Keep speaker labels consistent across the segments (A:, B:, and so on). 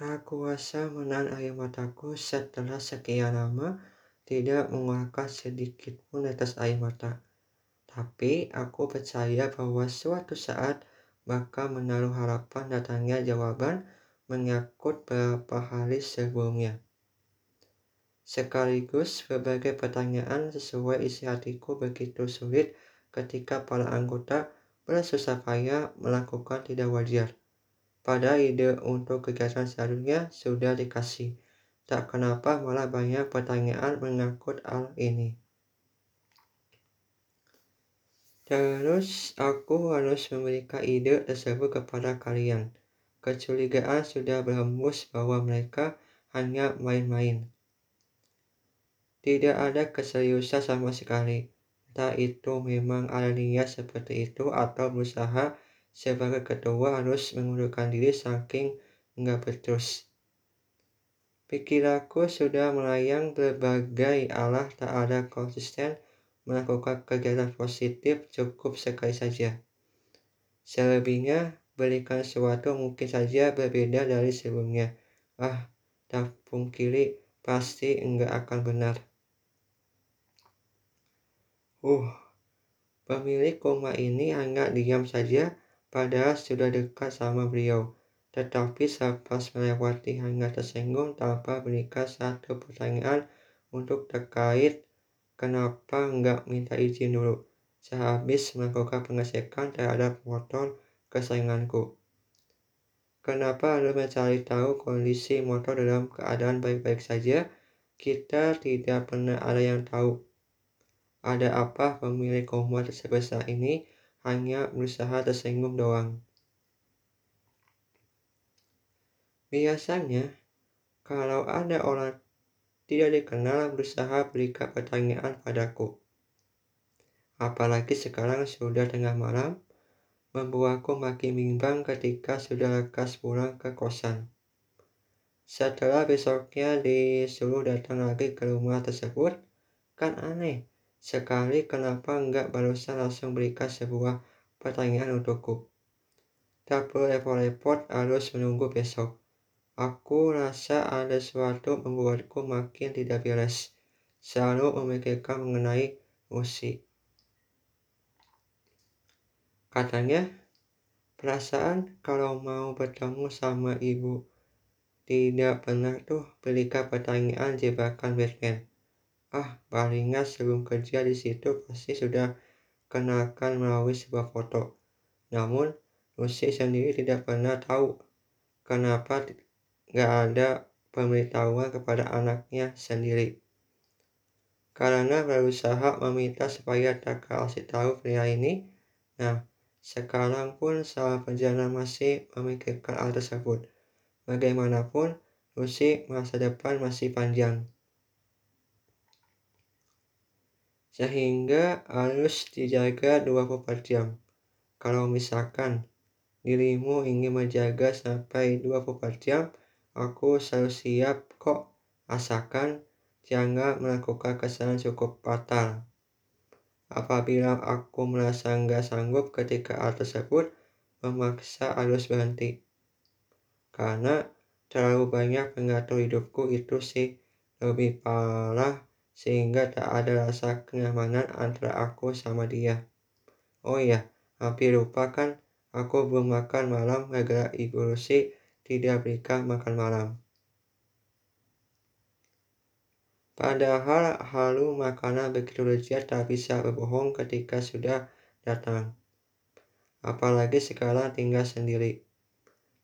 A: Tak kuasa menahan air mataku setelah sekian lama tidak mengeluarkan sedikit pun netes air mata. Tapi aku percaya bahwa suatu saat bakal menaruh harapan datangnya jawaban menyangkut beberapa hari sebelumnya. Sekaligus berbagai pertanyaan sesuai isi hatiku begitu sulit ketika para anggota bersusah payah melakukan tidak wajar. Pada ide untuk kegiatan selanjutnya sudah dikasih. Tak kenapa malah banyak pertanyaan menyangkut hal ini. Terus aku harus memberikan ide tersebut kepada kalian. Kecurigaan sudah berhembus bahwa mereka hanya main-main. Tidak ada keseriusan sama sekali. Entah itu memang ada niat seperti itu atau berusaha sebagai ketua harus mengundurkan diri saking nggak becus. Pikiranku sudah melayang berbagai arah tak ada konsisten melakukan kegiatan positif cukup sekali saja. Selebihnya berikan sesuatu mungkin saja berbeda dari sebelumnya. Ah, tak pungkiri pasti enggak akan benar. Uh, pemilik rumah ini hanya diam saja padahal sudah dekat sama beliau. Tetapi selepas melewati hanya tersinggung tanpa berikan satu pertanyaan untuk terkait kenapa nggak minta izin dulu sehabis melakukan pengecekan terhadap motor kesayanganku. Kenapa harus mencari tahu kondisi motor dalam keadaan baik-baik saja? Kita tidak pernah ada yang tahu. Ada apa pemilik rumah sebesar ini hanya berusaha tersinggung doang. Biasanya, kalau ada orang tidak dikenal berusaha berikan pertanyaan padaku. Apalagi sekarang sudah tengah malam, membuatku makin bimbang ketika sudah lekas pulang ke kosan. Setelah besoknya disuruh datang lagi ke rumah tersebut, kan aneh sekali kenapa enggak barusan langsung berikan sebuah pertanyaan untukku. Tak perlu repot-repot harus menunggu besok. Aku rasa ada sesuatu membuatku makin tidak beres. Selalu memikirkan mengenai musik. Katanya, perasaan kalau mau bertemu sama ibu tidak pernah tuh berikan pertanyaan jebakan Batman. Ah, palingnya sebelum kerja di situ pasti sudah kenalkan melalui sebuah foto. Namun, Lucy sendiri tidak pernah tahu kenapa nggak ada pemberitahuan kepada anaknya sendiri. Karena berusaha meminta supaya tak kasih tahu pria ini, nah sekarang pun salah perjalanan masih memikirkan hal tersebut. Bagaimanapun, Lucy masa depan masih panjang. Sehingga harus dijaga 24 jam. Kalau misalkan dirimu ingin menjaga sampai 24 jam, aku selalu siap kok, asalkan jangan melakukan kesalahan cukup fatal. Apabila aku merasa nggak sanggup ketika hal tersebut, memaksa harus berhenti. Karena terlalu banyak mengatur hidupku itu sih lebih parah sehingga tak ada rasa kenyamanan antara aku sama dia. Oh iya, hampir lupa kan, aku belum makan malam gara-gara Ibu Lucy tidak berikan makan malam. Padahal halu makanan begitu lezat tak bisa berbohong ketika sudah datang. Apalagi sekarang tinggal sendiri.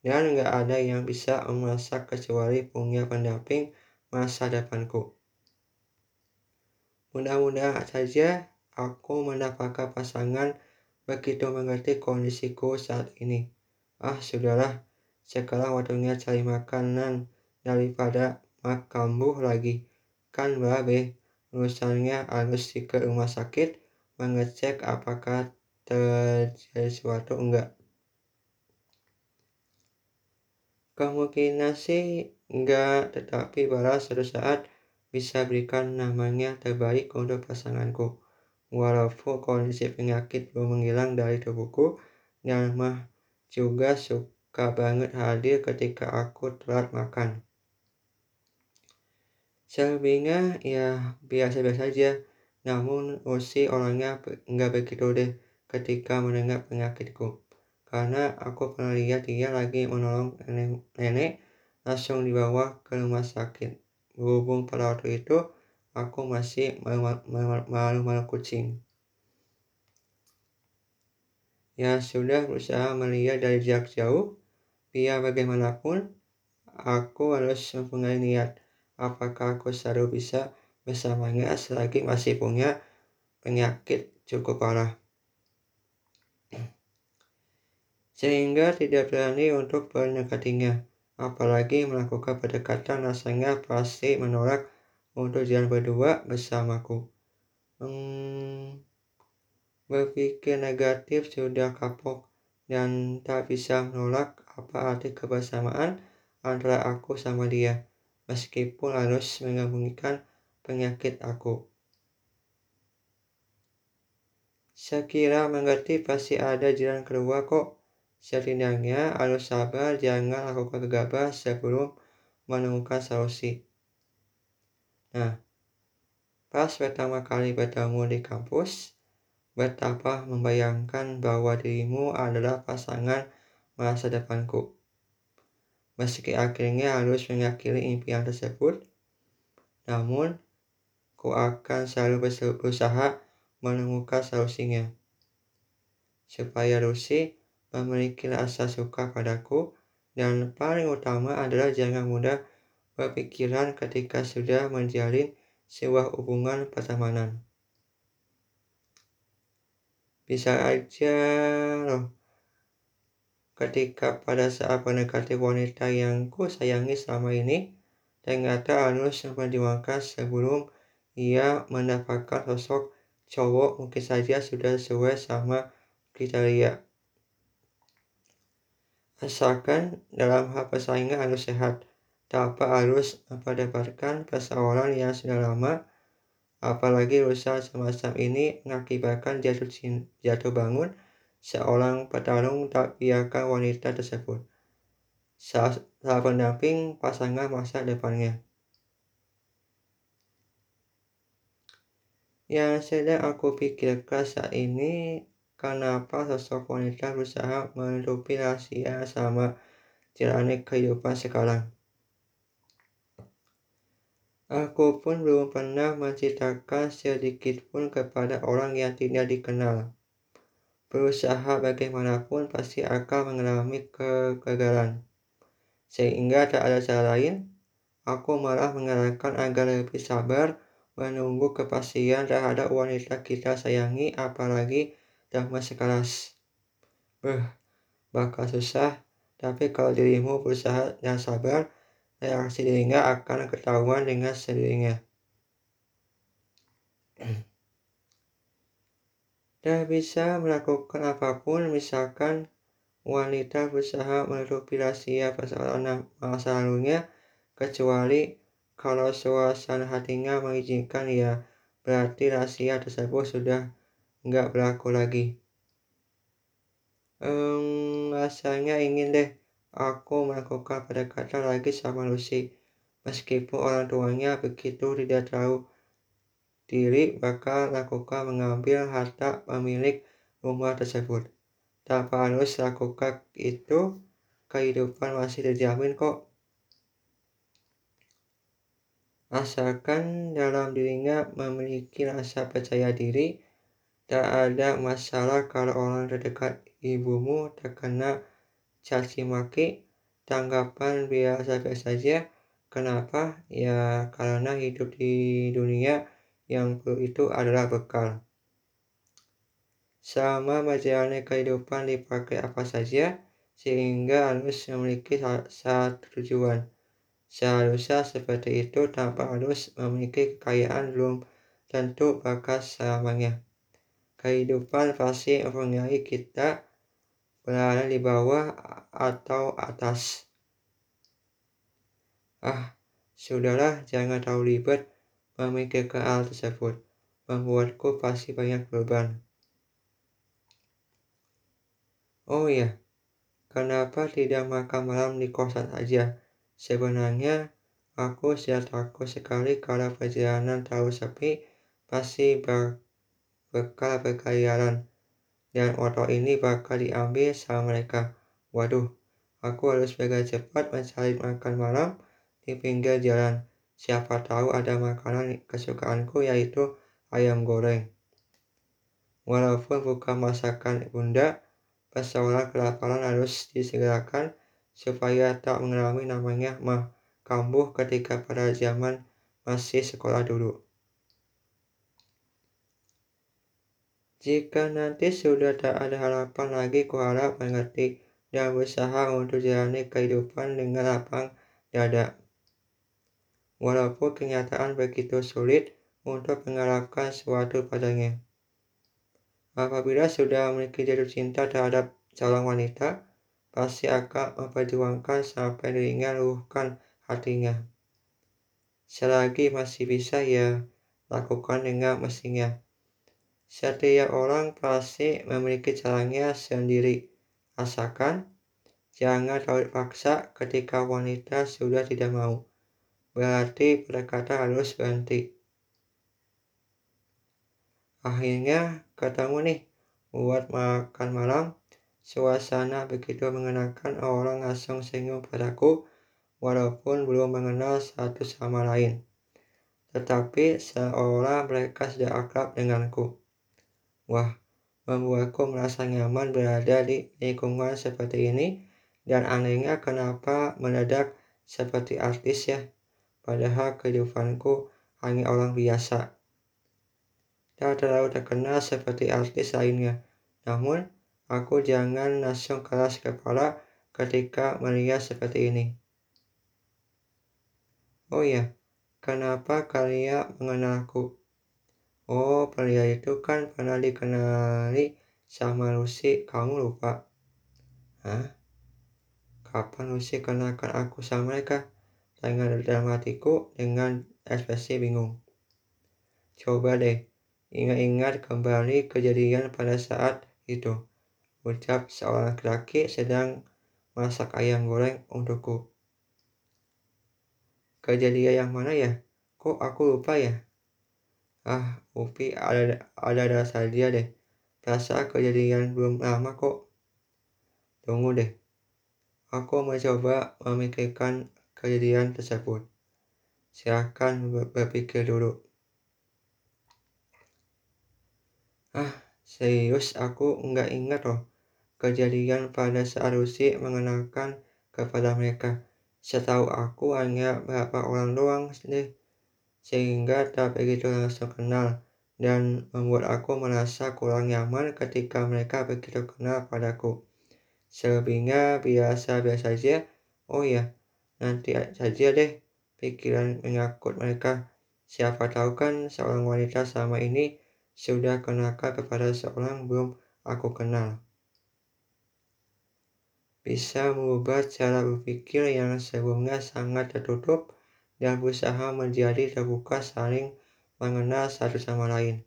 A: Dan nggak ada yang bisa memasak kecuali punya pendamping masa depanku. Mudah-mudahan saja aku mendapatkan pasangan begitu mengerti kondisiku saat ini. Ah, sudahlah. Sekarang waktunya cari makanan daripada makan buh lagi. Kan babe, urusannya harus ke rumah sakit mengecek apakah terjadi sesuatu enggak. Kemungkinan sih enggak, tetapi pada suatu saat bisa berikan namanya terbaik untuk pasanganku. Walaupun kondisi penyakit belum menghilang dari tubuhku, dan mah juga gak banget hadir ketika aku telat makan. Selebihnya ya biasa-biasa saja, namun Usi orangnya nggak begitu deh ketika mendengar penyakitku. Karena aku pernah lihat dia lagi menolong nenek langsung dibawa ke rumah sakit. Berhubung pada waktu itu aku masih malu-malu kucing. Ya sudah berusaha melihat dari jarak jauh, biar bagaimanapun aku harus mempunyai niat apakah aku selalu bisa bersamanya selagi masih punya penyakit cukup parah. Sehingga tidak berani untuk mendekatinya, apalagi melakukan pendekatan rasanya pasti menolak untuk jalan berdua bersamaku. Hmm, Berpikir negatif sudah kapok dan tak bisa menolak apa arti kebersamaan antara aku sama dia, meskipun harus menyembunyikan penyakit aku. Sekira mengerti pasti ada jalan keluar kok. Setidaknya harus sabar, jangan lakukan gegabah sebelum menemukan solusi. Nah, pas pertama kali bertemu di kampus, Betapa membayangkan bahwa dirimu adalah pasangan masa depanku. Meski akhirnya harus mengakhiri impian tersebut, namun ku akan selalu berusaha menemukan solusinya. Supaya Lucy memiliki rasa suka padaku dan paling utama adalah jangan mudah berpikiran ketika sudah menjalin sebuah hubungan pertemanan. Bisa aja loh ketika pada saat mendekati wanita yang ku sayangi selama ini, ternyata harus memperjuangkan sebelum ia mendapatkan sosok cowok mungkin saja sudah sesuai sama kriteria. Asalkan dalam hal persaingan harus sehat, tanpa harus mendapatkan persoalan yang sudah lama Apalagi usaha semacam ini mengakibatkan jatuh, jatuh bangun seorang petarung tak biarkan wanita tersebut. Saat, saat pendamping pasangan masa depannya. Yang sedang aku pikirkan saat ini, kenapa sosok wanita berusaha menutupi rahasia sama jalani kehidupan sekarang. Aku pun belum pernah menceritakan sedikit pun kepada orang yang tidak dikenal. Berusaha bagaimanapun pasti akan mengalami kegagalan. Sehingga tak ada cara lain, aku malah mengarahkan agar lebih sabar menunggu kepastian terhadap wanita kita sayangi apalagi dalam sekelas. Beh, bakal susah, tapi kalau dirimu berusaha dan sabar, reaksi dirinya akan ketahuan dengan sendirinya. Dan bisa melakukan apa pun, misalkan wanita berusaha menutupi rahasia persoalan masa lalunya, kecuali kalau suasana hatinya mengizinkan ya, berarti rahasia tersebut sudah nggak berlaku lagi. Um, rasanya ingin deh Aku melakukan pendekatan lagi sama Lucy. Meskipun orang tuanya begitu tidak tahu diri bakal lakukan mengambil harta pemilik rumah tersebut. Tanpa harus lakukan itu, kehidupan masih terjamin kok. Asalkan dalam dirinya memiliki rasa percaya diri, tak ada masalah kalau orang terdekat ibumu terkena caci maki, tanggapan biasa-biasa saja. Kenapa? Ya karena hidup di dunia yang perlu itu adalah bekal. Sama menjalani kehidupan dipakai apa saja, sehingga harus memiliki satu tujuan. Seharusnya seperti itu tanpa harus memiliki kekayaan belum tentu bakal selamanya. Kehidupan pasti mempunyai kita berada di bawah atau atas. Ah, sudahlah, jangan terlalu ribet memikirkan hal tersebut. Membuatku pasti banyak beban. Oh iya, kenapa tidak makan malam di kosan saja? Sebenarnya, aku sudah takut sekali kalau perjalanan terlalu sepi, pasti bakal berkeliaran, dan motor ini bakal diambil sama mereka. Waduh, aku harus segera cepat mencari makan malam di pinggir jalan. Siapa tahu ada makanan kesukaanku yaitu ayam goreng. Walaupun bukan masakan bunda, Seseorang kelaparan harus disegerakan supaya tak mengalami namanya mah kambuh ketika pada zaman masih sekolah dulu. Jika nanti sudah tak ada harapan lagi, kuharap mengerti dan berusaha untuk jalani kehidupan dengan lapang dada. Walaupun kenyataan begitu sulit untuk mengharapkan sesuatu padanya. Apabila sudah memiliki jatuh cinta terhadap calon wanita, pasti akan memperjuangkan sampai dirinya luhkan hatinya. Selagi masih bisa ya lakukan dengan mestinya. Setiap orang pasti memiliki caranya sendiri. Asalkan jangan terlalu paksa ketika wanita sudah tidak mau. Berarti pendekatan harus berhenti. Akhirnya ketemu nih buat makan malam. Suasana begitu mengenakan orang langsung senyum padaku walaupun belum mengenal satu sama lain. Tetapi seolah mereka sudah akrab denganku. Wah, membuatku merasa nyaman berada di lingkungan seperti ini dan anehnya kenapa mendadak seperti artis ya. Padahal kehidupanku hanya orang biasa tak terlalu terkenal seperti artis lainnya. Namun, aku jangan langsung keras kepala ketika melihat seperti ini. Oh ya, kenapa kalian mengenalku? Oh, pria itu kan pernah dikenali sama Lucy, kamu lupa? Hah? Kapan Lucy kenalkan aku sama mereka? Tanya dalam hatiku dengan ekspresi bingung. Coba deh, Ingat-ingat kembali kejadian pada saat itu. Ucap seorang laki-laki sedang masak ayam goreng untukku. Kejadian yang mana ya? Kok aku lupa ya? Ah, Upi ada ada ada saja deh. Rasa kejadian belum lama kok. Tunggu deh. Aku mencoba memikirkan kejadian tersebut. Silakan berpikir dulu. Ah, serius aku nggak ingat loh kejadian pada saat Lucy mengenalkan kepada mereka. Setahu aku hanya beberapa orang doang deh, sehingga tak begitu langsung kenal dan membuat aku merasa kurang nyaman ketika mereka begitu kenal padaku. Selebihnya biasa-biasa saja. Oh ya, nanti saja deh pikiran mengakut mereka. Siapa tahu kan seorang wanita sama ini sudah kenalkan kepada seorang belum aku kenal. Bisa mengubah cara berpikir yang sebelumnya sangat tertutup dan berusaha menjadi terbuka saling mengenal satu sama lain.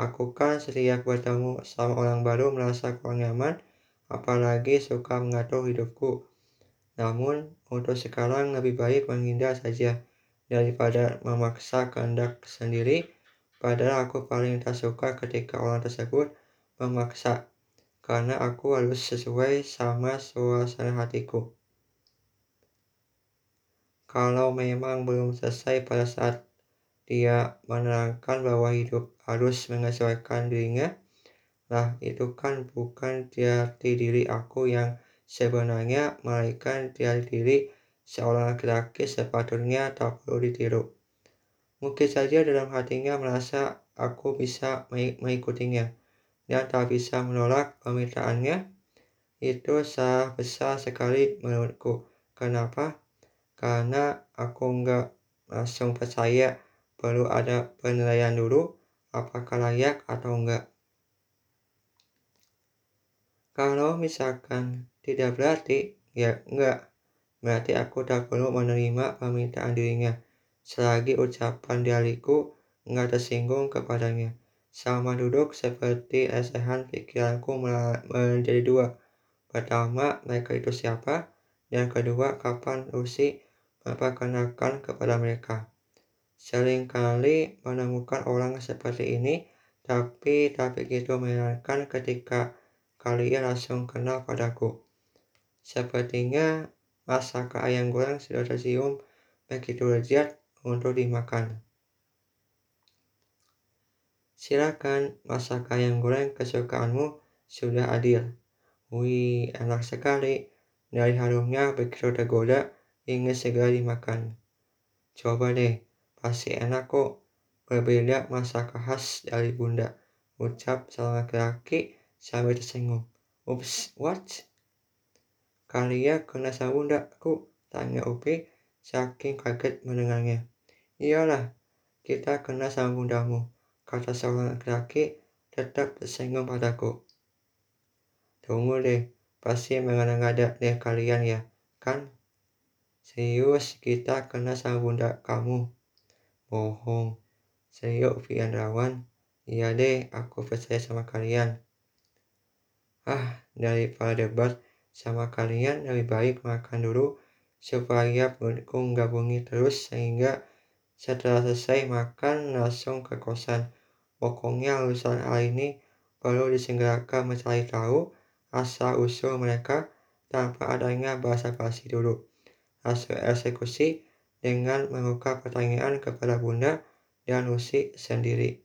A: Aku kan setiap bertemu sama orang baru merasa kurang nyaman, apalagi suka mengatur hidupku. Namun, untuk sekarang lebih baik menghindar saja daripada memaksa kehendak sendiri Padahal aku paling tak suka ketika orang tersebut memaksa, karena aku harus sesuai sama suasana hatiku. Kalau memang belum selesai pada saat dia menerangkan bahwa hidup harus menyesuaikan dirinya, lah itu kan bukan jati diri aku yang sebenarnya, melainkan jati diri seorang laki-laki sepatutnya tak perlu ditiru. Mungkin saja dalam hatinya merasa aku bisa mengikutinya dan tak bisa menolak permintaannya. Itu sah besar sekali menurutku. Kenapa? Karena aku nggak langsung percaya perlu ada penilaian dulu apakah layak atau enggak. Kalau misalkan tidak berarti, ya enggak. Berarti aku tak perlu menerima permintaan dirinya selagi ucapan dariku nggak tersinggung kepadanya. Sama duduk seperti lesehan pikiranku menjadi dua. Pertama, mereka itu siapa? Dan kedua, kapan Lucy memperkenalkan kepada mereka. Seringkali menemukan orang seperti ini, tapi tak begitu menyenangkan ketika kalian langsung kenal padaku. Sepertinya masakan ayam goreng sudah tercium begitu lezat untuk dimakan. Silakan masak ayam goreng kesukaanmu sudah adil. Wih, enak sekali. Dari harumnya begitu tergoda, ingin segera dimakan. Coba deh, pasti enak kok. Berbeda masakan khas dari bunda. Ucap seorang laki-laki sambil tersenyum. Ups, what? Kalian kena sama bundaku? Tanya Upi saking kaget mendengarnya. Iyalah, kita kena sama bundamu, kata seorang laki-laki tetap tersenyum padaku. Tunggu deh, pasti mengada-ngada deh kalian ya, kan? Serius, kita kena bunda kamu. Bohong. Serius, Fiandrawan. Iya deh, aku percaya sama kalian. Ah, daripada debat sama kalian, lebih baik makan dulu supaya perutku nggak bunyi terus sehingga setelah selesai makan langsung ke kosan. Pokoknya urusan hal ini perlu disegerakan mencari tahu asal usul mereka tanpa adanya bahasa basi dulu. Hasil eksekusi dengan membuka pertanyaan kepada Bunda dan Lucy sendiri.